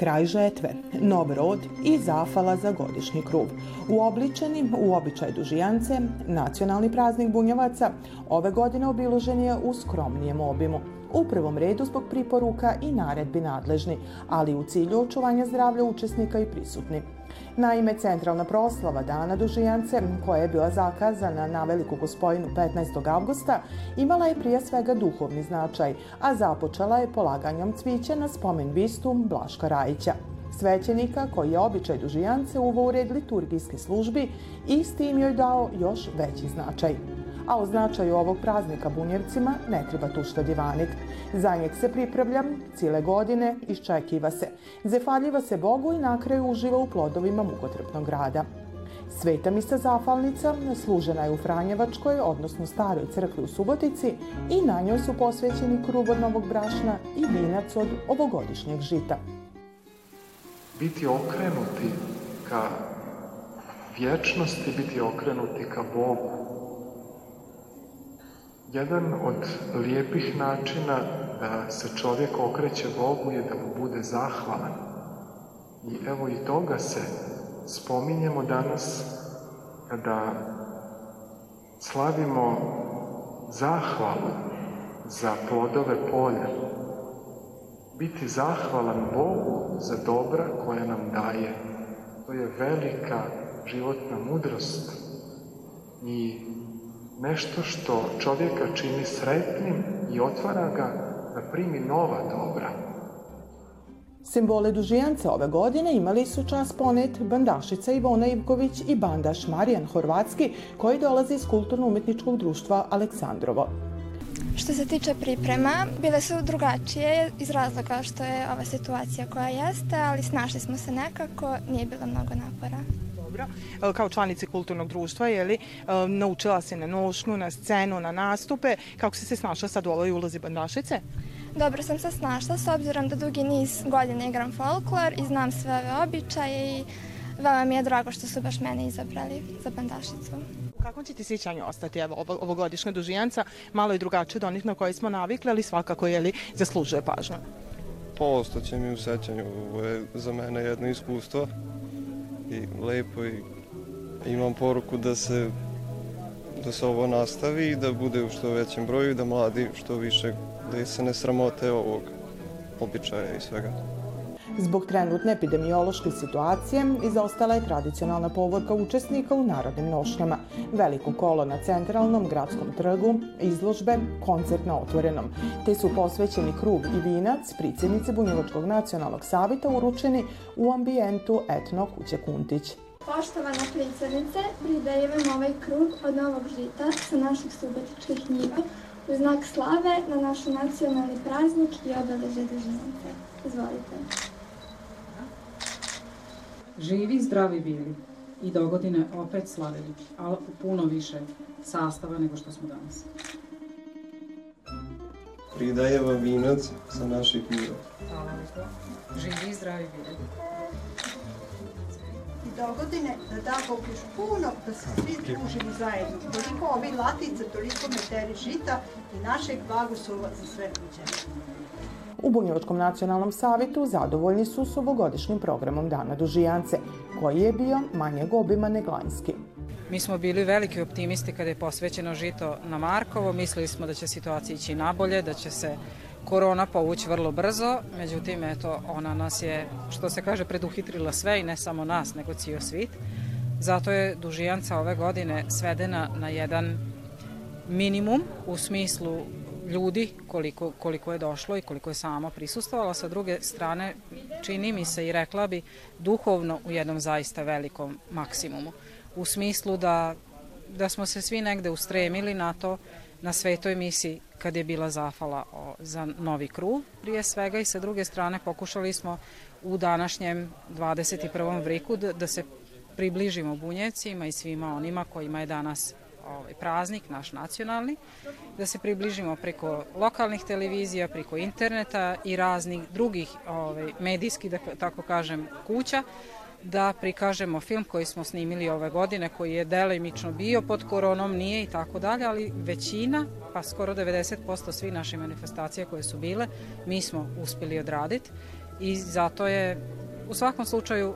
kraj žetve, nov rod i zafala za godišnji kruv. Uobličeni u običaj dužijance, nacionalni praznik bunjevaca ove godine obiložen je u skromnijem obimu. U prvom redu zbog priporuka i naredbi nadležni, ali u cilju očuvanja zdravlja učesnika i prisutni. Naime, centralna proslava Dana Dužijance, koja je bila zakazana na Veliku gospojinu 15. avgusta, imala je prije svega duhovni značaj, a započela je polaganjem cvića na spomen bistu Blaška Rajića svećenika koji je običaj dužijance uvao u red liturgijske službi i s tim joj dao još veći značaj a o značaju ovog praznika bunjevcima ne treba tu što divanit. Za njeg se pripravlja cijele godine, iščekiva se, zefaljiva se Bogu i na kraju uživa u plodovima mukotrpnog rada. Sveta misa zafalnica služena je u Franjevačkoj, odnosno staroj crkvi u Subotici i na njoj su posvećeni krug od novog brašna i vinac od ovogodišnjeg žita. Biti okrenuti ka vječnosti, biti okrenuti ka Bogu, Jedan od lijepih načina da se čovjek okreće Bogu je da mu bude zahvalan. I evo i toga se spominjemo danas kada slavimo zahvalu za plodove polja. Biti zahvalan Bogu za dobra koja nam daje. To je velika životna mudrost. I nešto što čovjeka čini sretnim i otvara ga da primi nova dobra. Simbole dužijance ove godine imali su čas ponet bandašica Ivona Ivković i bandaš Marijan Horvatski koji dolazi iz kulturno-umetničkog društva Aleksandrovo. Što se tiče priprema, bile su drugačije iz razloga što je ova situacija koja jeste, ali snašli smo se nekako, nije bilo mnogo napora dobro. Kao članici kulturnog društva, je li, e, naučila se na nošnju, na scenu, na nastupe. Kako si se snašla sad u ovoj ulozi bandašice? Dobro sam se snašla s obzirom da dugi niz godina igram folklor i znam sve ove običaje i veoma mi je drago što su baš mene izabrali za bandašicu. Kako će ti sjećanje ostati evo, ovogodišnja dužijanca? Malo je drugačije od onih na koje smo navikli, ali svakako je li zaslužuje pažnju? Pa ostaće mi u sećanju. Ovo je za mene jedno iskustvo i lepo i imam poruku da se da se ovo nastavi i da bude u što većem broju i da mladi što više da se ne sramote ovog običaja i svega. Zbog trenutne epidemiološke situacije izostala je tradicionalna povorka učesnika u narodnim nošnjama, veliko kolo na centralnom gradskom trgu, izložbe, koncert na otvorenom, te su posvećeni krug i vinac pricijenice Bunjevačkog nacionalnog savita uručeni u ambijentu etno kuće Kuntić. Poštovana predsjednice, pridajem vam ovaj krug od novog žita sa naših subotičkih njiva u znak slave na naš nacionalni praznik i obeleže državnice. Izvolite živi, zdravi bili i do godine opet slavili, ali u puno više sastava nego što smo danas. Pridaje vam vinac sa naših mira. Hvala lijepo. Živi, zdravi bili. I do godine da da Bog još puno, da se svi družimo zajedno. Toliko ovi latica, toliko meteri žita i našeg blagoslova za sve kuće. U Bunjevačkom nacionalnom savitu zadovoljni su s ovogodišnjim programom Dana Dužijance, koji je bio manjeg obima neglanjski. Mi smo bili veliki optimisti kada je posvećeno žito na Markovo, mislili smo da će situacija ići nabolje, da će se korona povući vrlo brzo, međutim, eto, ona nas je, što se kaže, preduhitrila sve i ne samo nas, nego cijel svit. Zato je dužijanca ove godine svedena na jedan minimum u smislu ljudi koliko, koliko je došlo i koliko je samo prisustovalo. Sa druge strane, čini mi se i rekla bi duhovno u jednom zaista velikom maksimumu. U smislu da, da smo se svi negde ustremili na to, na svetoj misiji kad je bila zafala o, za novi krug prije svega i sa druge strane pokušali smo u današnjem 21. vriku da, da se približimo bunjevcima i svima onima kojima je danas ovaj, praznik, naš nacionalni, da se približimo preko lokalnih televizija, preko interneta i raznih drugih ovaj, medijskih, da tako kažem, kuća, da prikažemo film koji smo snimili ove godine, koji je delimično bio pod koronom, nije i tako dalje, ali većina, pa skoro 90% svih naših manifestacija koje su bile, mi smo uspeli odraditi i zato je u svakom slučaju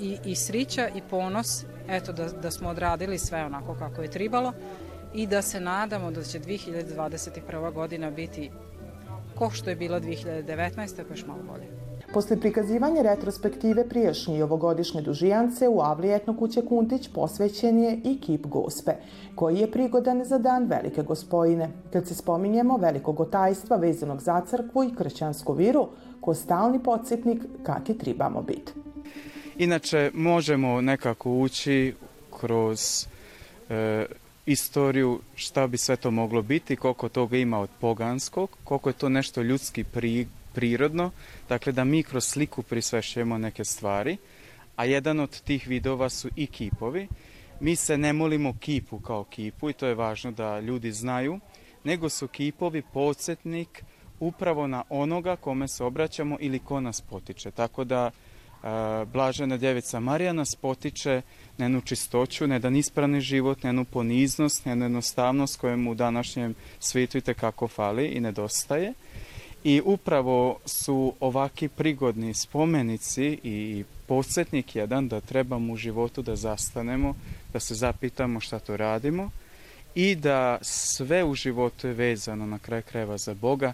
i, i srića i ponos eto da, da smo odradili sve onako kako je tribalo i da se nadamo da će 2021. godina biti ko što je bila 2019. pa još malo bolje. Posle prikazivanja retrospektive priješnje i ovogodišnje dužijance u Avli etno kuće Kuntić posvećen je i kip gospe, koji je prigodan za dan Velike gospojine, kad se spominjemo velikog otajstva vezanog za crkvu i kršćansku viru, ko stalni podsjetnik kaki tribamo biti. Inače, možemo nekako ući kroz e, istoriju šta bi sve to moglo biti, koliko toga ima od poganskog, koliko je to nešto ljudski pri, prirodno, dakle da mi kroz sliku prisvešćujemo neke stvari, a jedan od tih vidova su i kipovi. Mi se ne molimo kipu kao kipu i to je važno da ljudi znaju, nego su kipovi podsjetnik upravo na onoga kome se obraćamo ili ko nas potiče. Tako da Blažena djevica Marija nas potiče na jednu čistoću, na jedan ispravni život, na jednu poniznost, na jednu jednostavnost kojemu u današnjem svijetu i tekako fali i nedostaje. I upravo su ovaki prigodni spomenici i podsjetnik jedan da trebamo u životu da zastanemo, da se zapitamo šta to radimo i da sve u životu je vezano na kraj krajeva za Boga,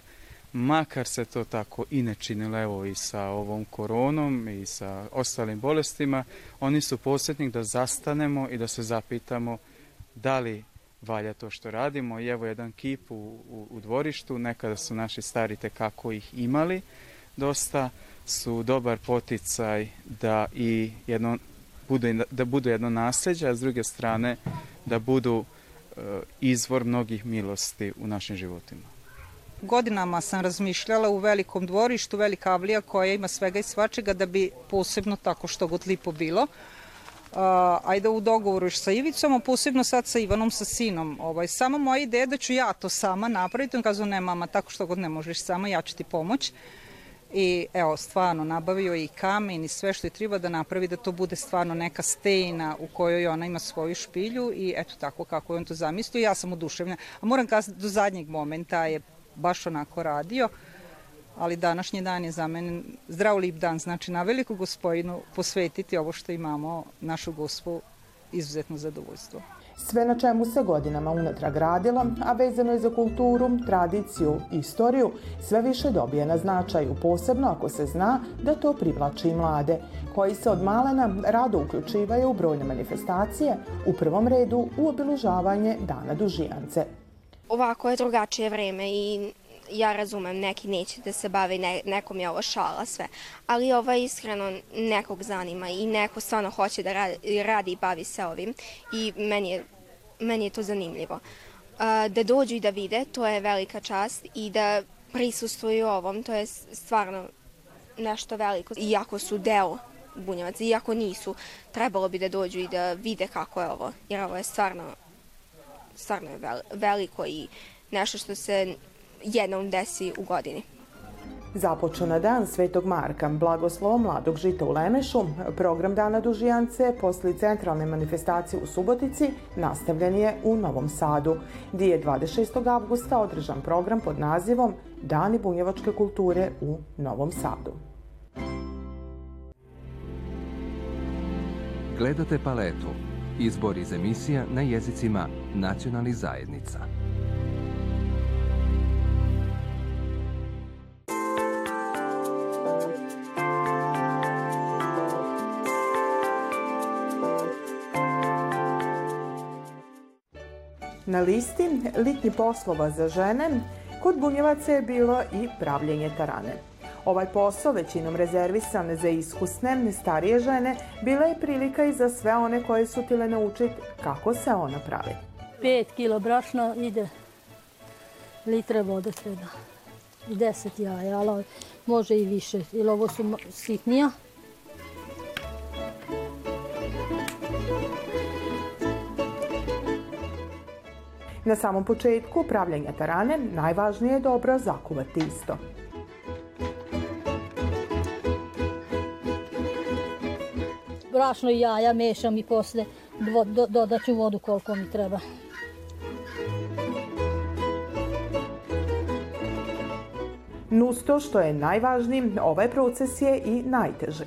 makar se to tako i ne činilo evo i sa ovom koronom i sa ostalim bolestima, oni su posjetnik da zastanemo i da se zapitamo da li valja to što radimo i evo jedan kip u, u, u dvorištu, nekada su naši stari kako ih imali dosta, su dobar poticaj da i jedno, budu, da budu jedno nasljeđe, a s druge strane da budu e, izvor mnogih milosti u našim životima. Godinama sam razmišljala u velikom dvorištu, velika avlija koja ima svega i svačega da bi posebno tako što god lipo bilo. Uh, ajde u dogovoru sa Ivicom, a posebno sad sa Ivanom, sa sinom. Ovaj, samo moja ideja da ću ja to sama napraviti. On kazu, ne mama, tako što god ne možeš sama, ja ću ti pomoć. I evo, stvarno, nabavio i kamen i sve što je treba da napravi da to bude stvarno neka stejna u kojoj ona ima svoju špilju i eto tako kako je on to zamislio. Ja sam oduševljena. A moram kazati, do zadnjeg momenta je baš onako radio, ali današnji dan je za mene zdrav lip dan, znači na veliku gospojinu posvetiti ovo što imamo, našu gospu, izuzetno zadovoljstvo. Sve na čemu se godinama unatrag radilo, a vezano je za kulturu, tradiciju, istoriju, sve više dobije na značaju, posebno ako se zna da to privlači i mlade, koji se od malena rado uključivaju u brojne manifestacije, u prvom redu u obilužavanje Dana Dužijance ovako je drugačije vreme i ja razumem, neki neće da se bave, ne, nekom je ovo šala sve, ali ovo iskreno nekog zanima i neko stvarno hoće da radi, radi i bavi se ovim i meni je, meni je to zanimljivo. Da dođu i da vide, to je velika čast i da prisustuju ovom, to je stvarno nešto veliko. Iako su deo bunjevaca, iako nisu, trebalo bi da dođu i da vide kako je ovo, jer ovo je stvarno stvarno je veliko i nešto što se jednom desi u godini. Započeo na dan Svetog Marka, blagoslovo mladog žita u Lemešu, program Dana Dužijance posle centralne manifestacije u Subotici nastavljen je u Novom Sadu, gdje je 26. avgusta održan program pod nazivom Dani bunjevačke kulture u Novom Sadu. Gledate paletu Izbor iz emisija na jezicima nacionalnih zajednica. Na listi litnji poslova za žene kod bunjevaca je bilo i pravljenje tarane. Ovaj posao, većinom rezervisan za iskusne, starije žene, bila je prilika i za sve one koje su tile naučiti kako se ona pravi. 5 kilo brašna ide litre vode treba. I 10 jaja, ali može i više, jer ovo su sitnija. Na samom početku pravljanja tarane najvažnije je dobro zakuvati isto. Brašno i jaja mešam i posle do, dodat ću vodu koliko mi treba. Nus to što je najvažniji, ovaj proces je i najteži.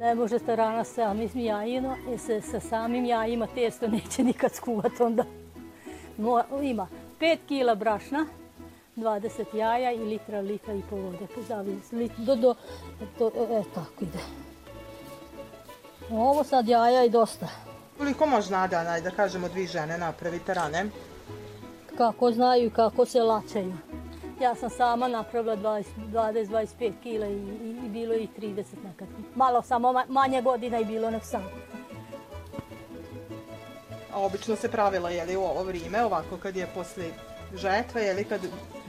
Ne može rana sami jajino, i se sa samim jajima testo neće nikad skuvati onda. Ima 5 kila brašna, 20 jaja i litra, litra i pol vode. Zavisi, do, do, do, e, tako ide. Ovo sad jaja i dosta. Koliko može na dan, da kažemo, dvi žene napraviti rane? Kako znaju kako se lačaju. Ja sam sama napravila 20-25 kila i, i, i bilo i 30 nekad. Malo samo manje godina i bilo nek sam. A obično se pravila je li u ovo vrijeme, ovako kad je posle žetve, je li kad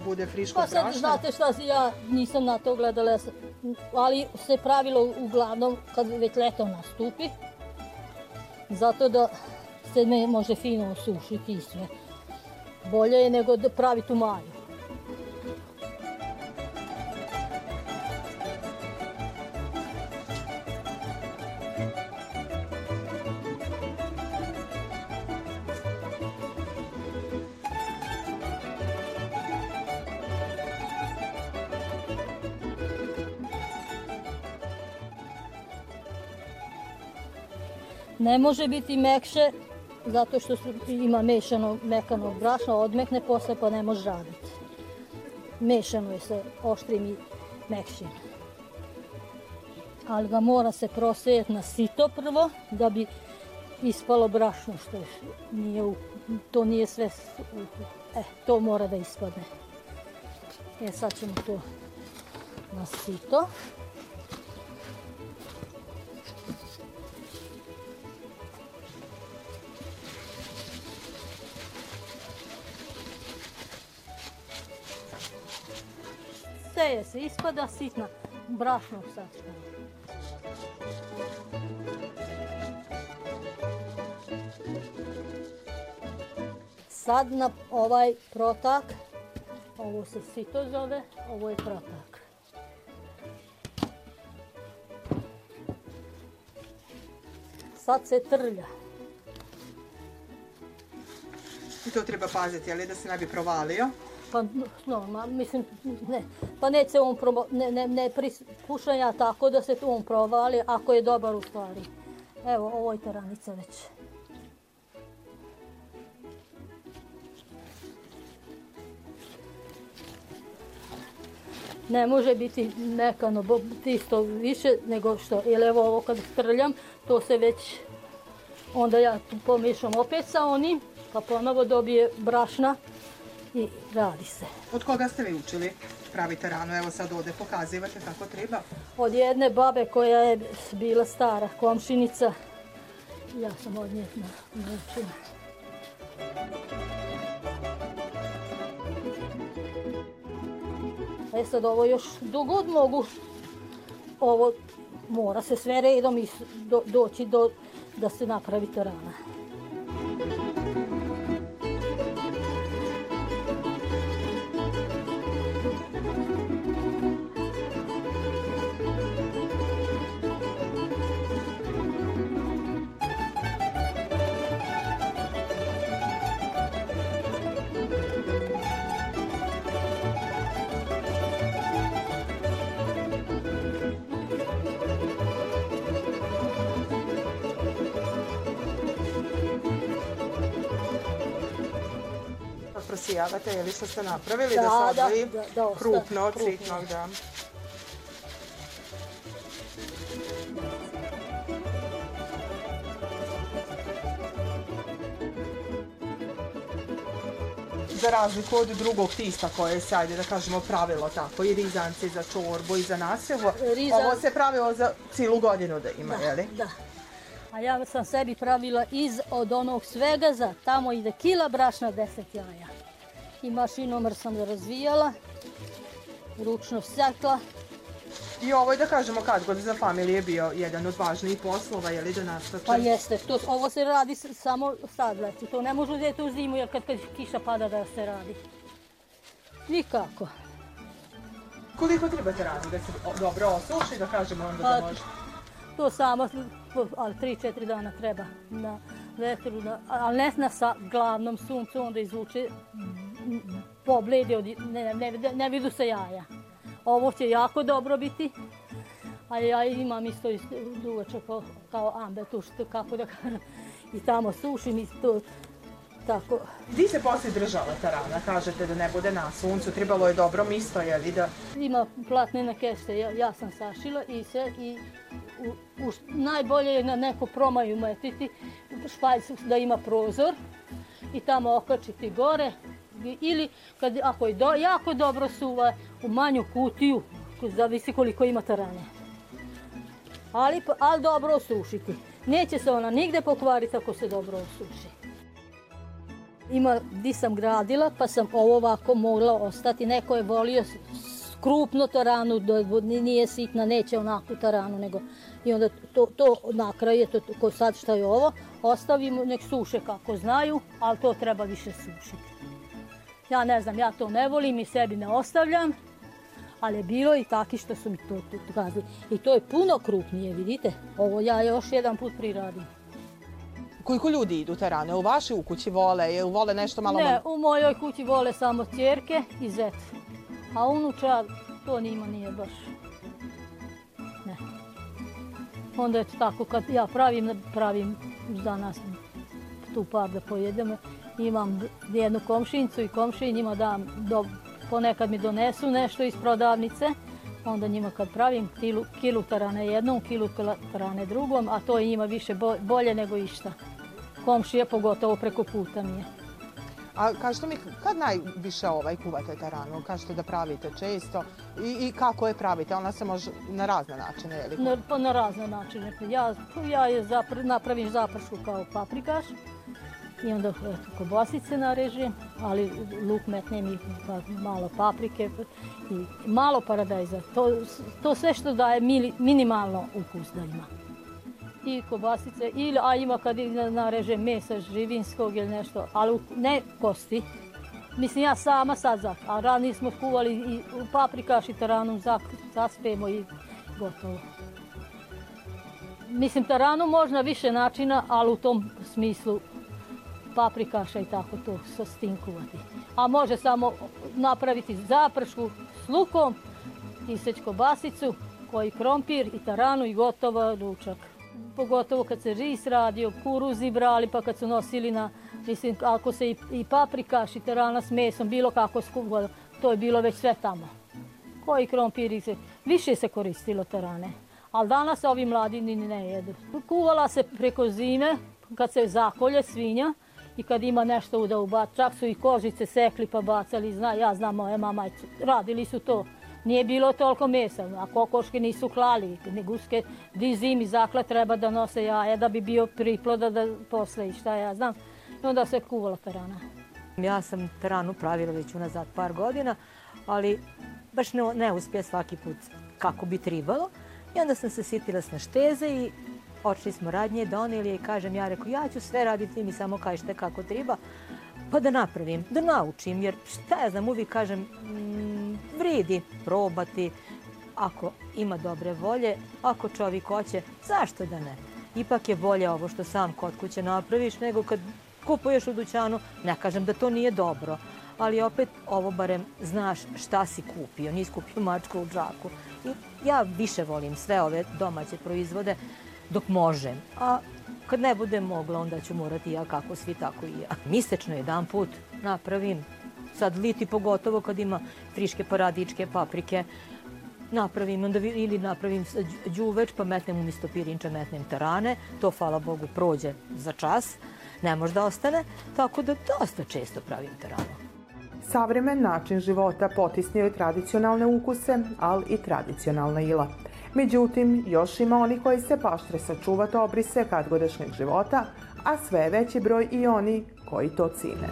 bude friško pa sad, znate šta, ja nisam na to gledala, ali se pravilo uglavnom kad već leto nastupi, zato da se ne može fino osušiti i sve. Bolje je nego da praviti u maju. Ne može biti mekše zato što ima mešano mekano brašno, odmekne posle pa ne može raditi. Mešano je sa oštrim i mekšim. Ali ga mora se prosejeti na sito prvo da bi ispalo brašno što je, nije to nije sve e, to mora da ispadne. E sad ćemo to na sito. Seje se, ispada sitna brašnog sačka. Sad na ovaj protak, ovo se sito zove, ovo je protak. Sad se trlja. I to treba paziti, ali da se ne bi provalio? Pa normalno, mislim, ne. Pa neće on proba, ne, ne, ne pušam ja tako da se on provali ako je dobar u stvari. Evo, ovo je teranica već. Ne može biti mekano, isto više nego što, jer evo ovo kad strljam, to se već, onda ja pomiješam opet sa onim, pa ponovo dobije brašna i radi se. Od koga ste vi učili pravite ranu? Evo sad ovde pokazivate kako treba. Od jedne babe koja je bila stara komšinica. Ja sam od nje naučila. E sad ovo još dogod mogu, ovo mora se sve redom i do, doći do, da se napravi rana. Prosijavate, je li što ste napravili da, da se odvoji da, da, da, krupno od sitnog, da. za razliku od drugog tista koje se, ajde da kažemo, pravilo tako, i rizanci za čorbu i za nasevo. Rizan... Ovo se pravilo za cijelu godinu da ima, da, je li? Da. A ja sam sebi pravila iz od onog svega za tamo ide kila brašna 10 jaja i mašinomar sam razvijala, ručno sekla. I ovo je da kažemo kad god za familije bio jedan od važnijih poslova, je li da nastače? Pa jeste, to, ovo se radi samo sad leti, to ne može uzeti u zimu jer kad, kad kiša pada da se radi. Nikako. Koliko trebate raditi da se dobro osuši, da kažemo onda da pa, može? To samo, ali 3-4 dana treba na vetru, da, ali ne na sa glavnom suncu, onda izvuče poblede, od, ne, ne, ne, vidu se jaja. Ovo će jako dobro biti, a ja imam isto, dugačak kao, kao ambe, tu što, kako da kažem, i tamo sušim i to, tako. Di se poslije držala ta rana? Kažete da ne bude na suncu, trebalo je dobro misto, je li da... Ima platnene keste, ja, ja sam sašila i se i u, u, najbolje je na neku promaju metiti, špajc da ima prozor i tamo okačiti gore ili kad, ako je do, jako dobro suva u manju kutiju, zavisi koliko ima tarane. Ali, ali dobro osušiti. Neće se ona nigde pokvariti ako se dobro osuši. Ima di sam gradila, pa sam ovo ovako mogla ostati. Neko je volio krupno taranu, da nije sitna, neće onakvu taranu, nego i onda to, to na kraju to, ko sad šta je ovo, ostavimo, nek suše kako znaju, ali to treba više sušiti. Ja ne znam, ja to ne volim i sebi ne ostavljam, ali je bilo i taki što su mi to, kazali. I to je puno krupnije, vidite. Ovo ja još jedan put priradim. Koliko ljudi idu te rane? U vaši u kući vole? Jel vole nešto malo... Ne, u mojoj kući vole samo čerke i zet. A unuča, to njima nije baš. Ne. Onda je to tako, kad ja pravim, pravim za nas tu par da pojedemo. Imam jednu komšinicu i komšin njima dam, do, ponekad mi donesu nešto iz prodavnice. Onda njima kad pravim kilu, kilu tarane jednom, kilu tarane drugom, a to je njima više bolje nego išta. Komšije pogotovo preko puta mi je. A kažete mi, kad najviše ovaj kuvate taranu? Kažete da pravite često i, i kako je pravite? Ona se može na razne načine, je li? Na, pa na razne načine. Ja, ja je zapr, napravim zapršku kao paprikaš i onda eto, kobasice narežem, ali luk metnem i pa, malo paprike i malo paradajza. To, to sve što daje minimalno ukus da ima i kobasice, ili, a ima kad nareže mesa živinskog ili nešto, ali ne kosti. Mislim, ja sama sad zak, a rani smo kuvali i paprikaš i taranom zaspemo i gotovo. Mislim, taranu možda više načina, ali u tom smislu paprikaša i tako to sastinkovati. A može samo napraviti zapršku s lukom, iseć kobasicu, koji krompir i taranu i gotovo ručak pogotovo kad se ris radio, kuruzi brali, pa kad su nosili na, mislim, ako se i, i paprika, šiterana s mesom, bilo kako skupo, to je bilo već sve tamo. Koji krompiri se, više se koristilo tarane. Ali danas ovi mladi ni ne jedu. Kuvala se preko zime, kad se zakolje svinja, i kad ima nešto da ubac, čak su i kožice sekli pa bacali, zna, ja znam moje mama, radili su to. Nije bilo toliko mesa, a kokoške nisu klali, ni guske, di zimi zakle treba da nose jaja da bi bio priploda da posle i šta ja znam. I onda se kuvala perana. Ja sam peranu pravila već unazad par godina, ali baš ne, ne uspije svaki put kako bi tribalo. I onda sam se sitila s našteze i očeli smo radnje, doneli i kažem, ja rekao, ja ću sve raditi, ti mi samo kažete kako treba, pa da napravim, da naučim, jer šta ja znam, uvijek kažem, mm, vridi probati, ako ima dobre volje, ako čovjek hoće, zašto da ne? Ipak je bolje ovo što sam kod kuće napraviš, nego kad kupuješ u dućanu, ne kažem da to nije dobro, ali opet ovo barem znaš šta si kupio, nisi kupio mačku u džaku. I ja više volim sve ove domaće proizvode, dok možem. A kad ne budem mogla, onda ću morati ja kako svi, tako i ja. Misečno jedan put napravim, sad liti pogotovo kad ima friške paradičke, paprike, napravim onda ili napravim đuveč pa metnem umjesto pirinča metnem tarane, to hvala Bogu prođe za čas, ne može da ostane, tako da dosta često pravim taranu. Savremen način života potisnio je tradicionalne ukuse, ali i tradicionalna ila. Međutim, još ima oni koji se paštre sačuvati obrise kadgodašnjeg života, a sve veći broj i oni koji to cine.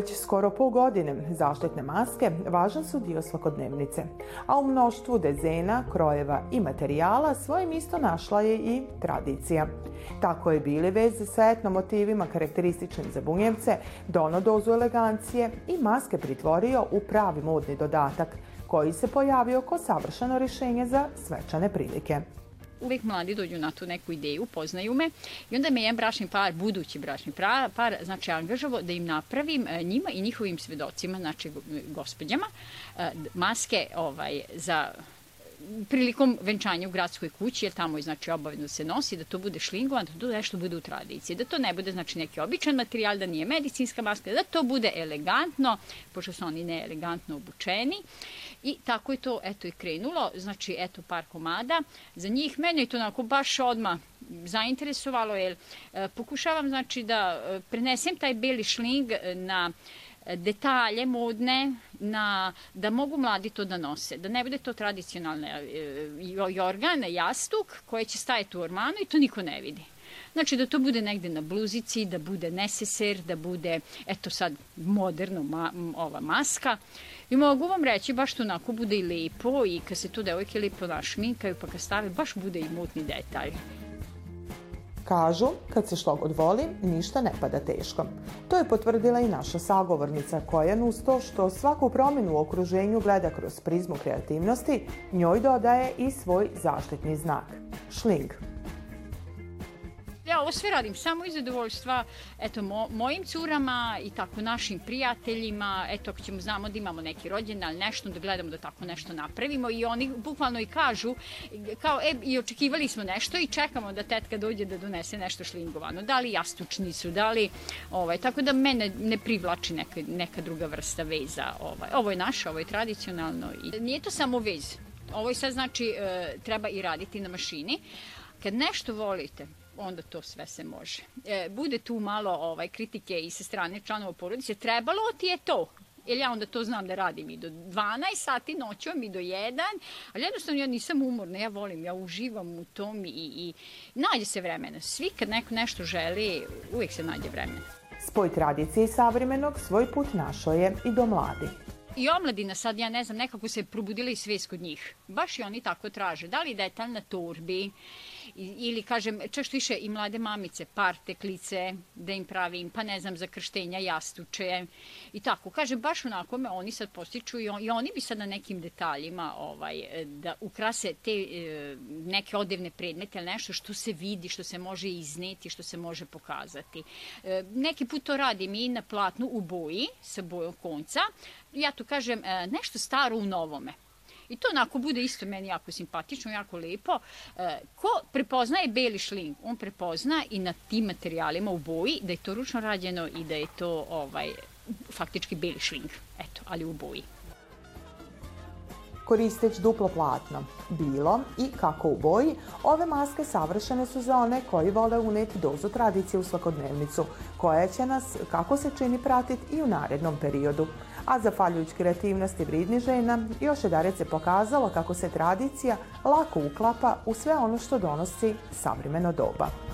Već skoro pol godine zaštitne maske važan su dio svakodnevnice, a u mnoštvu dezena, krojeva i materijala svojim isto našla je i tradicija. Tako je bili vez sa etno motivima karakterističnim za bunjevce, dono dozu elegancije i maske pritvorio u pravi modni dodatak, koji se pojavio kao savršeno rješenje za svečane prilike uvek mladi dođu na tu neku ideju, poznaju me i onda me jedan bračni par, budući bračni par, par znači angažovo da im napravim e, njima i njihovim svedocima, znači gospođama, e, maske ovaj, za prilikom venčanja u gradskoj kući, jer tamo je znači obavezno se nosi, da to bude šlingovan, da to nešto bude u tradiciji, da to ne bude znači neki običan materijal, da nije medicinska maska, da to bude elegantno, pošto su oni neelegantno obučeni. I tako je to eto i krenulo, znači eto par komada. Za njih mene je to onako baš odmah zainteresovalo, jer e, pokušavam znači da e, prenesem taj beli šling na detalje modne na, da mogu mladi to da nose. Da ne bude to tradicionalne e, jorgan, jastuk koje će stajati u ormanu i to niko ne vidi. Znači da to bude negde na bluzici, da bude neseser, da bude, eto sad, moderno ma, ova maska. I mogu vam reći, baš to onako bude i lepo i kad se tu devojke lepo našminkaju pa kad stave, baš bude i mutni detalj. Kažu, kad se što god voli, ništa ne pada teško. To je potvrdila i naša sagovornica koja uz to što svaku promjenu u okruženju gleda kroz prizmu kreativnosti, njoj dodaje i svoj zaštitni znak. Šling. Ja ovo sve radim samo iz zadovoljstva eto, mo, mojim curama i tako našim prijateljima, eto ako ćemo znamo da imamo neki rođen, ali nešto da gledamo da tako nešto napravimo i oni bukvalno i kažu kao e, i očekivali smo nešto i čekamo da tetka dođe da donese nešto šlingovano, da li jastučnicu, da li ovaj, tako da mene ne privlači neka, neka druga vrsta veza. Ovaj. Ovo je naše, ovo je tradicionalno i nije to samo vez. Ovo je sad znači e, treba i raditi na mašini. Kad nešto volite, onda to sve se može. E, bude tu malo ovaj kritike i sa strane članova porodice, trebalo ti je to, jer ja onda to znam da radim i do 12 sati noćom i do 1, ali jednostavno ja nisam umorna, ja volim, ja uživam u tom i, i nađe se vremena. Svi kad neko nešto želi, uvijek se nađe vremena. Spoj tradicije i savremenog svoj put našao je i do mladih i omladina sad, ja ne znam, nekako se probudila i svest kod njih. Baš i oni tako traže. Da li detalj na torbi, ili kažem, čak što više i mlade mamice, par teklice, da im pravim, pa ne znam, za krštenja jastuče i tako. Kaže, baš onako me oni sad postiču i, on, i oni bi sad na nekim detaljima ovaj, da ukrase te e, neke odevne predmete ili nešto što se vidi, što se može izneti, što se može pokazati. E, neki put to radim i na platnu u boji, sa bojom konca. Ja to kažem, e, nešto staro u novome. I to onako bude isto meni jako simpatično, jako lepo. E, ko prepoznaje beli šling, on prepozna i na tim materijalima u boji da je to ručno rađeno i da je to ovaj, faktički beli šling, eto, ali u boji koristeć duplo platno. Bilo i kako u boji, ove maske savršene su za one koji vole uneti dozu tradicije u svakodnevnicu, koja će nas, kako se čini, pratiti i u narednom periodu. A zahvaljujući kreativnosti vridni žena, još je se pokazalo kako se tradicija lako uklapa u sve ono što donosi savremeno doba.